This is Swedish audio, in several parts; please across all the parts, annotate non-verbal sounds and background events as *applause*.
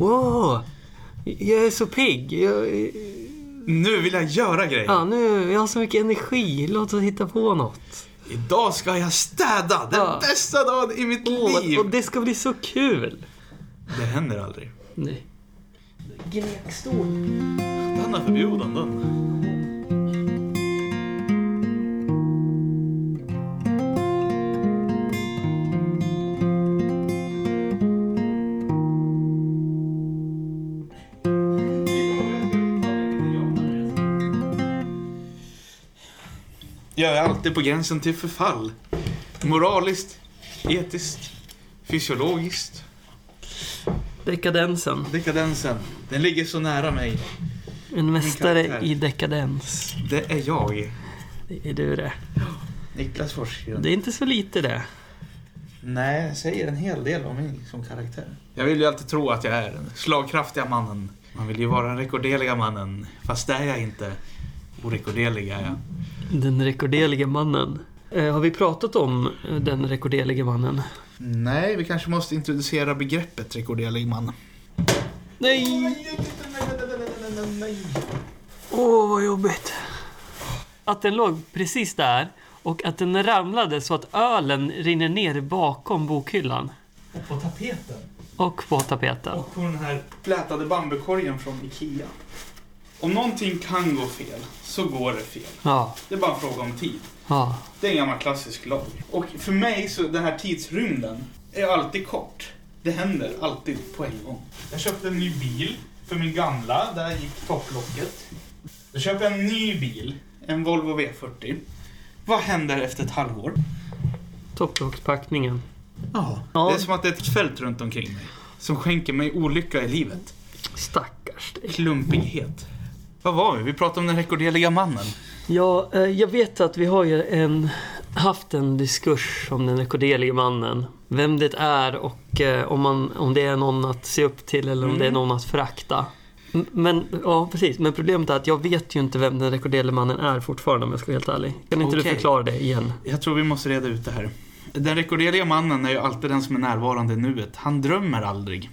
Wow! Jag är så pigg. Jag, Nu vill jag göra grejer. ja, nu, jag har så mycket energi. Låt oss hitta på något. Idag ska jag städa! Den Ja. bästa dagen i mitt Åh, liv! och det ska bli så kul. Det händer aldrig. Nej. Gnekstol. Den är förbjuden den. Jag är alltid på gränsen till förfall. Moraliskt, etiskt, fysiologiskt. Dekadensen. Dekadensen, den ligger så nära mig. En mästare i dekadens. Det är jag, Det är du det. Niklas Forsgren. Det är inte så lite det. Nej, det säger en hel del om mig som karaktär. Jag vill ju alltid tro att jag är den slagkraftiga mannen. Man vill ju vara den rekorderliga mannen, fast det är jag inte. Orekorderlig är jag. Den rekorderlige mannen. Eh, har vi pratat om eh, den rekorderlige mannen? Nej, vi kanske måste introducera begreppet rekorderlig man. Nej! Åh, vad jobbigt. Att den låg precis där och att den ramlade så att ölen rinner ner bakom bokhyllan. Och på tapeten. Och på tapeten. Och på den här flätade bambukorgen från Ikea. Om någonting kan gå fel, så går det fel. Ja, Det är bara en fråga om tid. ja. Det är en gammal klassisk lag. Och för mig så den här tidsrymden är alltid kort. Det händer alltid på en gång. Jag köpte en ny bil för min gamla, där gick topplocket. Jag köper en ny bil, en Volvo V40. Vad händer efter ett halvår? Topplockspackningen. Ja. Ja. Det är som att det är ett fält runt omkring mig. Som skänker mig olycka i livet. Stackars dig. Klumpighet. Vad var vi? Vi pratade om den rekorderliga mannen. Ja, eh, jag vet att vi har ju en, haft en diskurs om den rekorderlige mannen. Vem det är och eh, om, man, om det är någon att se upp till eller om Mm. det är någon att förakta. Men, ja precis. Men problemet är att jag vet ju inte vem den rekorderlige mannen är fortfarande om jag ska vara helt ärlig. Kan inte du Okej. förklara det igen? Jag tror vi måste reda ut det här. Den rekorderliga mannen är ju alltid den som är närvarande i nuet. Han drömmer aldrig.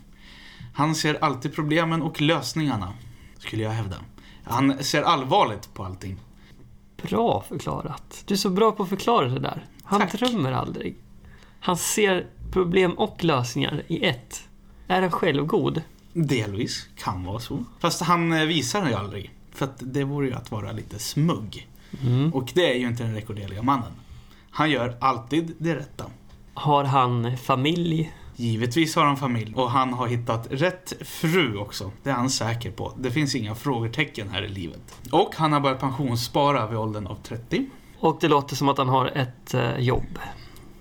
Han ser alltid problemen och lösningarna, skulle jag hävda. Han ser allvarligt på allting. Bra förklarat. Du är så bra på att förklara det där. Han Tack. drömmer aldrig. Han ser problem och lösningar i ett. Är han självgod? Delvis, kan vara så. Fast han eh, visar det ju aldrig. För att det vore ju att vara lite smugg. Mm. Och det är ju inte den rekorderliga mannen. Han gör alltid det rätta. Har han familj? Givetvis har han familj och han har hittat rätt fru också. Det är han säker på. Det finns inga frågetecken här i livet. Och han har börjat pensionsspara vid åldern av 30. Och det låter som att han har ett eh, jobb.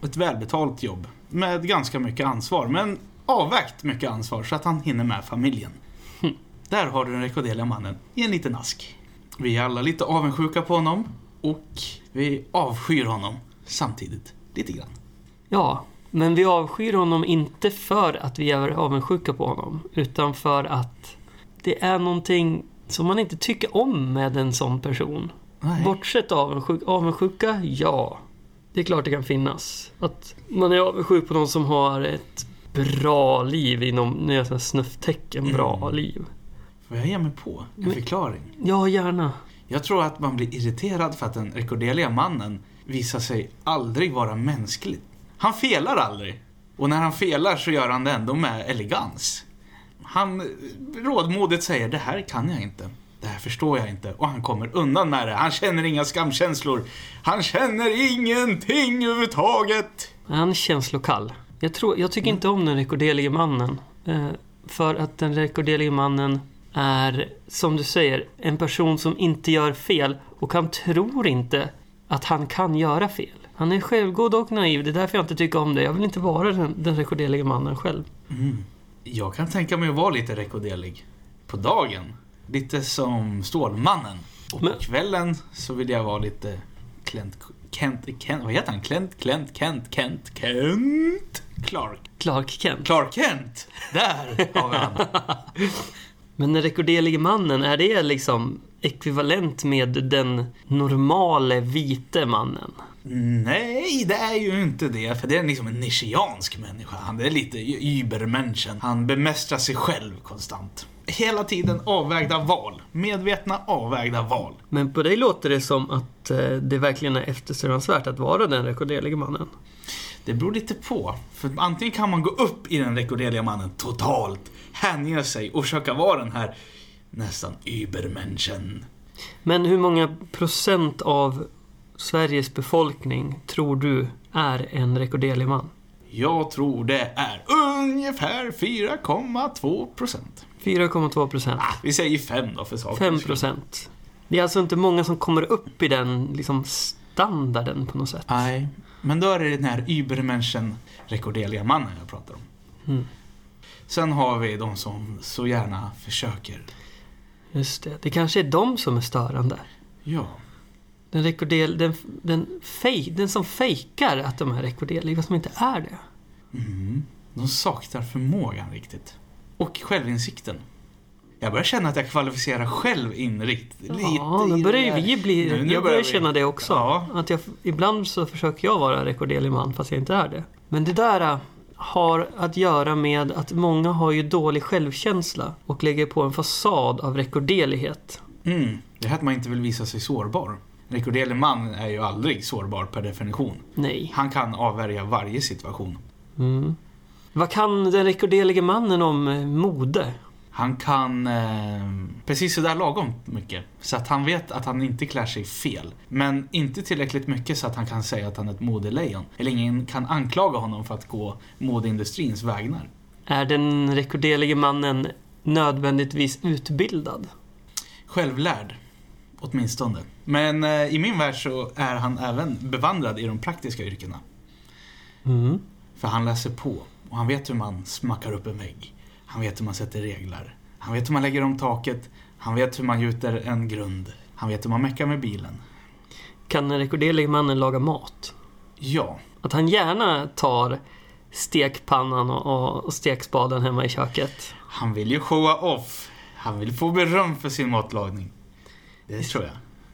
Ett välbetalt jobb med ganska mycket ansvar, men avvägt mycket ansvar så att han hinner med familjen. Hm. Där har du den rekorderliga mannen i en liten ask. Vi är alla lite avundsjuka på honom och vi avskyr honom samtidigt. Lite grann. Ja, men vi avskyr honom inte för att vi är avundsjuka på honom. Utan för att det är någonting som man inte tycker om med en sån person. Nej. Bortsett avundsjuk, avundsjuka, ja. Det är klart det kan finnas. Att man är avundsjuk på någon som har ett bra liv inom, nu är jag snufftecken, bra Mm. liv. Får jag ge mig på en Men- förklaring? Ja, gärna. Jag tror att man blir irriterad för att den rekorderliga mannen visar sig aldrig vara mänsklig. Han felar aldrig. Och när han felar så gör han det ändå med elegans. Han eh, rådmodigt säger det här kan jag inte. Det här förstår jag inte. Och han kommer undan med det. Han känner inga skamkänslor. Han känner ingenting överhuvudtaget. Han är känslokall. Jag, tror, jag tycker inte om den rekorderlige mannen. Eh, för att den rekorderlige mannen är, som du säger, en person som inte gör fel och han tror inte att han kan göra fel. Han är självgod och naiv, det är därför jag inte tycker om det. Jag vill inte vara den, den rekorderlige mannen själv. Mm. Jag kan tänka mig att vara lite rekorderlig. På dagen. Lite som Stålmannen. Och på Men- kvällen så vill jag vara lite Klent... Kent... Kent... Vad heter han? Klent... Klent... Kent... Kent... Kent... Clark. Clark Kent. Clark Kent! Där har vi han. *laughs* Men den rekorderlige mannen, är det liksom ekvivalent med den normale vite mannen? Nej, det är ju inte det. För det är liksom en nischiansk människa. Han är lite übermenschen. Han bemästrar sig själv konstant. Hela tiden avvägda val. Medvetna avvägda val. Men på dig låter det som att eh, det verkligen är eftersträvansvärt att vara den rekorderlige mannen. Det beror lite på. För antingen kan man gå upp i den rekorderliga mannen totalt, hänge sig och försöka vara den här nästan übermenschen. Men hur många procent av Sveriges befolkning tror du är en rekorderlig man? Jag tror det är ungefär 4,2 procent. 4,2 procent. Ah, vi säger 5 då för sakens 5 skull. procent. Det är alltså inte många som kommer upp i den liksom, standarden på något sätt. Nej, men då är det den här übermenschen rekorderliga mannen jag pratar om. Mm. Sen har vi de som så gärna försöker. Just det. Det kanske är de som är störande. Ja, Den, rekordel, den, den, fej, den som fejkar att de är rekorderliga som inte är det. mm. de saknar förmågan riktigt. Och självinsikten. Jag börjar känna att jag kvalificerar själv in riktigt. Ja, nu börjar vi bli... Nu- nu jag börjar vi- känna det också. Ja. Att jag, ibland så försöker jag vara rekorderlig man fast jag inte är det. Men det där äh, har att göra med att många har ju dålig självkänsla och lägger på en fasad av rekorderlighet. Mm. Det här att man inte vill visa sig sårbar. Rekorderlig man är ju aldrig sårbar per definition. Nej. Han kan avvärja varje situation. Mm. Vad kan den rekorderlige mannen om eh, mode? Han kan eh, precis sådär lagom mycket. Så att han vet att han inte klär sig fel. Men inte tillräckligt mycket så att han kan säga att han är ett modelejon. Eller ingen kan anklaga honom för att gå modeindustrins vägnar. Är den rekorderlige mannen nödvändigtvis utbildad? Självlärd. Åtminstone. Men eh, i min värld så är han även bevandrad i de praktiska yrkena. Mm. För han läser på. Och han vet hur man smackar upp en vägg. Han vet hur man sätter reglar. Han vet hur man lägger om taket. Han vet hur man gjuter en grund. Han vet hur man meckar med bilen. Kan den rekorderlige mannen laga mat? Ja, Att han gärna tar stekpannan och, stekspaden hemma i köket. han vill ju showa off. Han vill få beröm för sin matlagning. Det tror jag.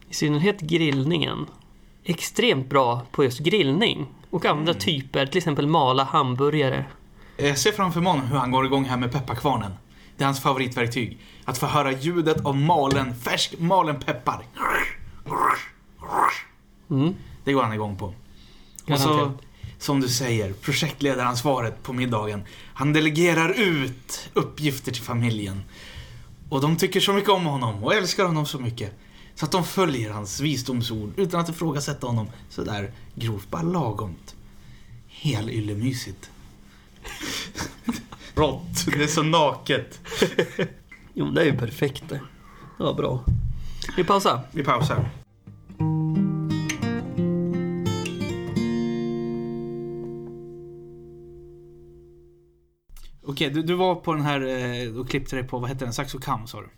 I synnerhet grillningen. Extremt bra på just grillning. Och andra typer, till exempel mala hamburgare. Jag ser framför mig hur han går igång här med pepparkvarnen. Det är hans favoritverktyg. Att få höra ljudet av malen, färsk malen peppar. Mm. Det går han igång på. Och så, som du säger, projektledaransvaret på middagen. Han delegerar ut uppgifter till familjen. Och de tycker så mycket om honom och älskar honom så mycket. Så att de följer hans visdomsord utan att ifrågasätta honom sådär grovt, bara lagomt. Hel yllemysigt. *laughs* Rått, det är så naket. *laughs* Jo, det är ju perfekt det. Det var bra. Vi pausar. Vi pausar. Okej, du, du var på den här eh, och klippte dig på, vad hette den, Saxo Cam sa du?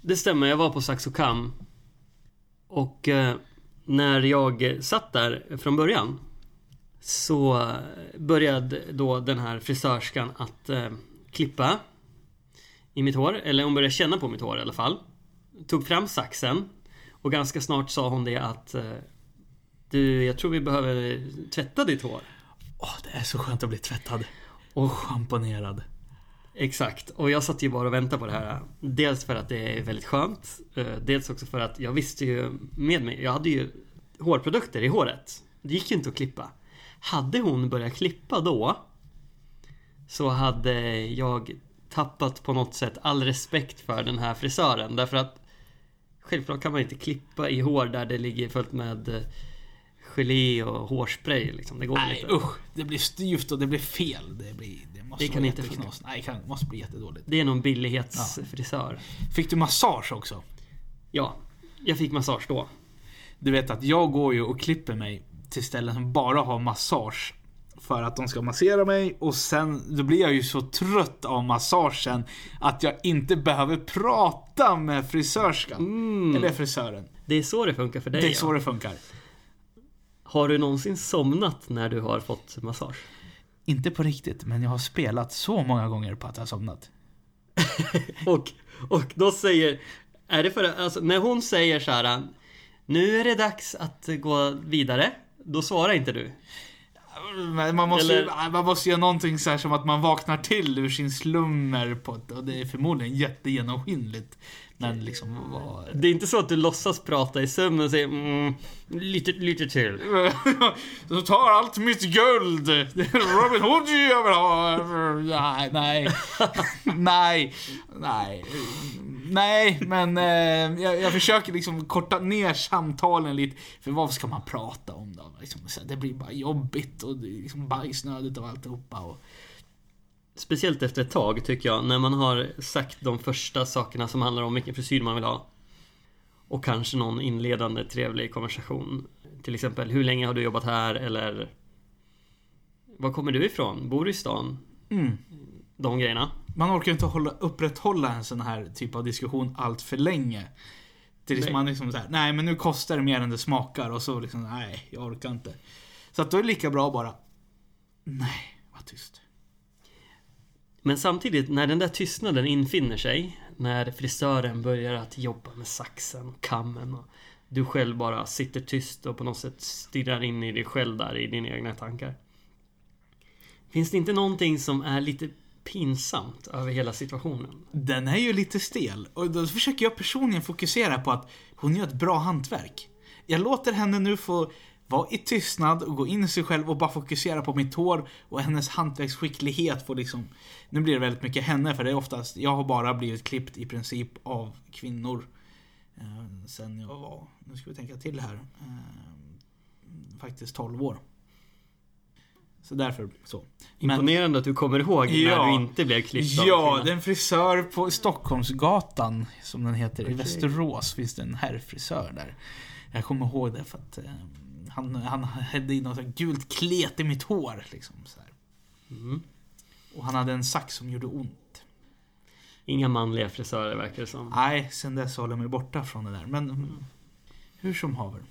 Det stämmer, jag var på Saxo Cam. Och eh, när jag satt där från början så började då den här frisörskan att eh, klippa i mitt hår, eller hon började känna på mitt hår i alla fall. Tog fram saxen och ganska snart sa hon det att eh, du, jag tror vi behöver tvätta ditt hår. Åh, det är så skönt att bli tvättad. Och Schamponerad. Exakt, och jag satt ju bara och väntade på det här. Dels för att det är väldigt skönt. Eh, dels också för att jag visste ju med mig, jag hade ju hårprodukter i håret. Det gick ju inte att klippa. Hade hon börjat klippa då så hade jag tappat på något sätt all respekt för den här frisören. Därför att självklart kan man inte klippa i hår där det ligger fullt med eh, gelé och hårspray. Liksom. Det går Nej inte. usch, det blir styvt och det blir fel. Det, blir, det, måste Det kan inte jätteknas. Nej, det måste bli jättedåligt. Det är nog en billighetsfrisör. Fick du massage också? Ja, jag fick massage då. Du vet att jag går ju och klipper mig till ställen som bara har massage. För att de ska massera mig och sen då blir jag ju så trött av massagen att jag inte behöver prata med frisörskan. Mm. Eller frisören. Det är så det funkar för dig. Det är ja. så det funkar. Har du någonsin somnat när du har fått massage? Inte på riktigt, men jag har spelat så många gånger på att jag har somnat. *laughs* Och, och då säger... Är det för alltså, när hon säger så här... Nu är det dags att gå vidare. Då svarar inte du. Men man måste, ju, Eller- man måste göra någonting så här som att man vaknar till ur sin slummer på och det är förmodligen jättegenomskinligt. Men liksom, vad... Det är inte så att du låtsas prata i sömnen och säger mm, lite, lite till. *laughs* Så tar allt mitt guld! Robin Hood jag vill ha! Nej, nej. nej, nej. Nej, men eh, jag, jag försöker liksom korta ner samtalen lite. För vad ska man prata om då? Liksom, det blir bara jobbigt och det är liksom bajsnödigt och alltihopa. Och, Speciellt efter ett tag tycker jag, när man har sagt de första sakerna som handlar om vilken frisyr man vill ha. Och kanske någon inledande trevlig konversation. Till exempel, hur länge har du jobbat här? Eller Var kommer du ifrån? Bor du i stan? mm. De grejerna. Man orkar inte hålla, upprätthålla en sån här typ av diskussion allt för länge. Tills Nej. man liksom såhär, nej men nu kostar det mer än det smakar och så liksom, nej, jag orkar inte. Så att då är det lika bra bara, nej, var tyst. Men samtidigt, när den där tystnaden infinner sig, när frisören börjar att jobba med saxen och kammen och du själv bara sitter tyst och på något sätt stirrar in i dig själv där i dina egna tankar. Finns det inte någonting som är lite pinsamt över hela situationen? Den är ju lite stel och då försöker jag personligen fokusera på att hon gör ett bra hantverk. Jag låter henne nu få vara i tystnad och gå in i sig själv och bara fokusera på mitt hår och hennes hantverksskicklighet får liksom... Nu blir det väldigt mycket henne för det är oftast, jag har bara blivit klippt i princip av kvinnor. Eh, sen jag var, nu ska vi tänka till här, eh, faktiskt 12 år. Så därför så. Men- Imponerande att du kommer ihåg när Ja. du inte blev klippt av Ja, det är en frisör på Stockholmsgatan, som den heter. I Okej. Västerås finns det en herrfrisör där. Jag kommer ihåg det för att eh, han, han hade in något gult klet i mitt hår. Liksom, så här. Mm. Och han hade en sax som gjorde ont. Inga manliga frisörer verkar det som. Nej, sen dess håller jag mig borta från det där. Men mm, hur som haver.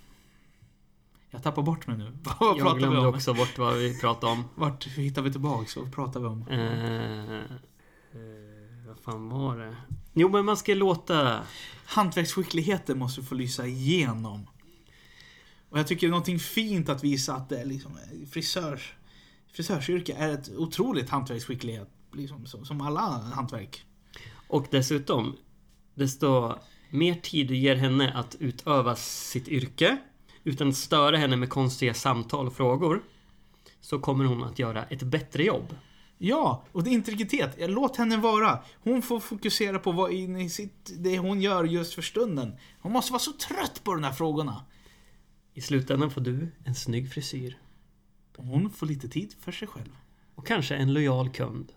Jag tappar bort mig nu. *laughs* Vad Jag glömde också bort vad vi pratade om. Vart hittar vi tillbaks? Vad pratar vi om? Eh, eh, vad fan var det? Jo, men man ska låta... Hantverksskickligheten måste få lysa igenom. Och jag tycker det är någonting fint att visa att det är liksom frisörs, frisörsyrke är ett otroligt hantverksskicklighet. Liksom, som, som alla hantverk. Och dessutom, desto mer tid du ger henne att utöva sitt yrke utan att störa henne med konstiga samtal och frågor så kommer hon att göra ett bättre jobb. Ja, och det är integritet. Låt henne vara. Hon får fokusera på vad i sitt, det hon gör just för stunden. Hon måste vara så trött på de här frågorna. I slutändan får du en snygg frisyr. Hon får lite tid för sig själv. Och kanske en lojal kund.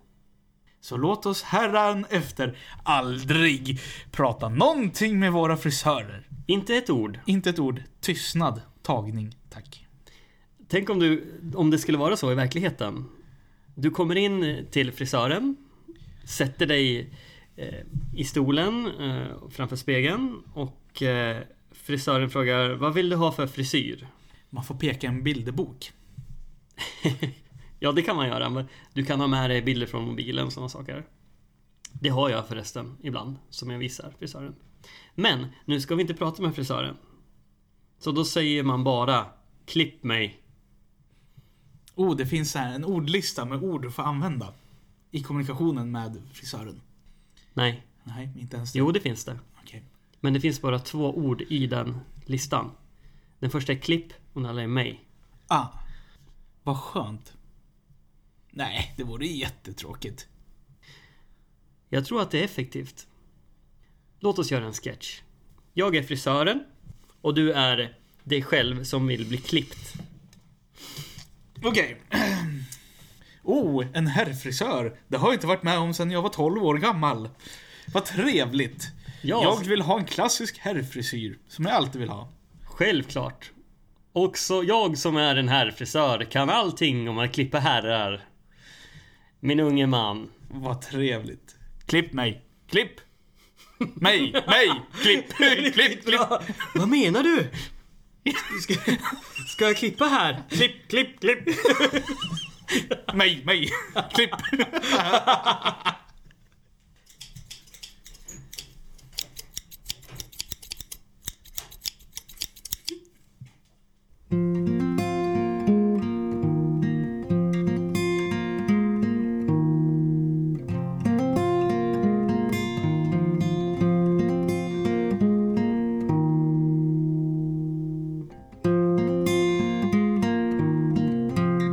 Så låt oss herran efter aldrig prata någonting med våra frisörer. Inte ett ord. Inte ett ord. Tystnad. Tagning. Tack. Tänk om, du, om det skulle vara så i verkligheten. Du kommer in till frisören, sätter dig eh, i stolen eh, framför spegeln och eh, frisören frågar Vad vill du ha för frisyr? Man får peka en bilderbok. *laughs* Ja, det kan man göra, men du kan ha med dig bilder från mobilen och sådana saker. Det har jag förresten ibland, som jag visar frisören. Men, nu ska vi inte prata med frisören. Så då säger man bara Klipp mig. Oh, det finns här en ordlista med ord att få använda. I kommunikationen med frisören. Nej, Nej, inte ens det. jo det finns det. Okej. Men det finns bara två ord i den listan. Den första är klipp och den andra är mig. Ah. Vad skönt. Nej, det vore jättetråkigt. Jag tror att det är effektivt. Låt oss göra en sketch. Jag är frisören och du är dig själv som vill bli klippt. Okej. Oh, en herrfrisör. Det har jag inte varit med om sedan jag var 12 år gammal. Vad trevligt. Ja. Jag vill ha en klassisk herrfrisyr, som jag alltid vill ha. Självklart. Också jag som är en herrfrisör kan allting om att klippa herrar. Min unge man. Vad trevligt. Klipp mig. Klipp! Mig! Mig! Klipp! *laughs* Klipp! Klipp! Vad menar du? Ska, ska jag klippa här? Klipp, klipp, klipp. *laughs* Mig! Mig! Klipp! *laughs*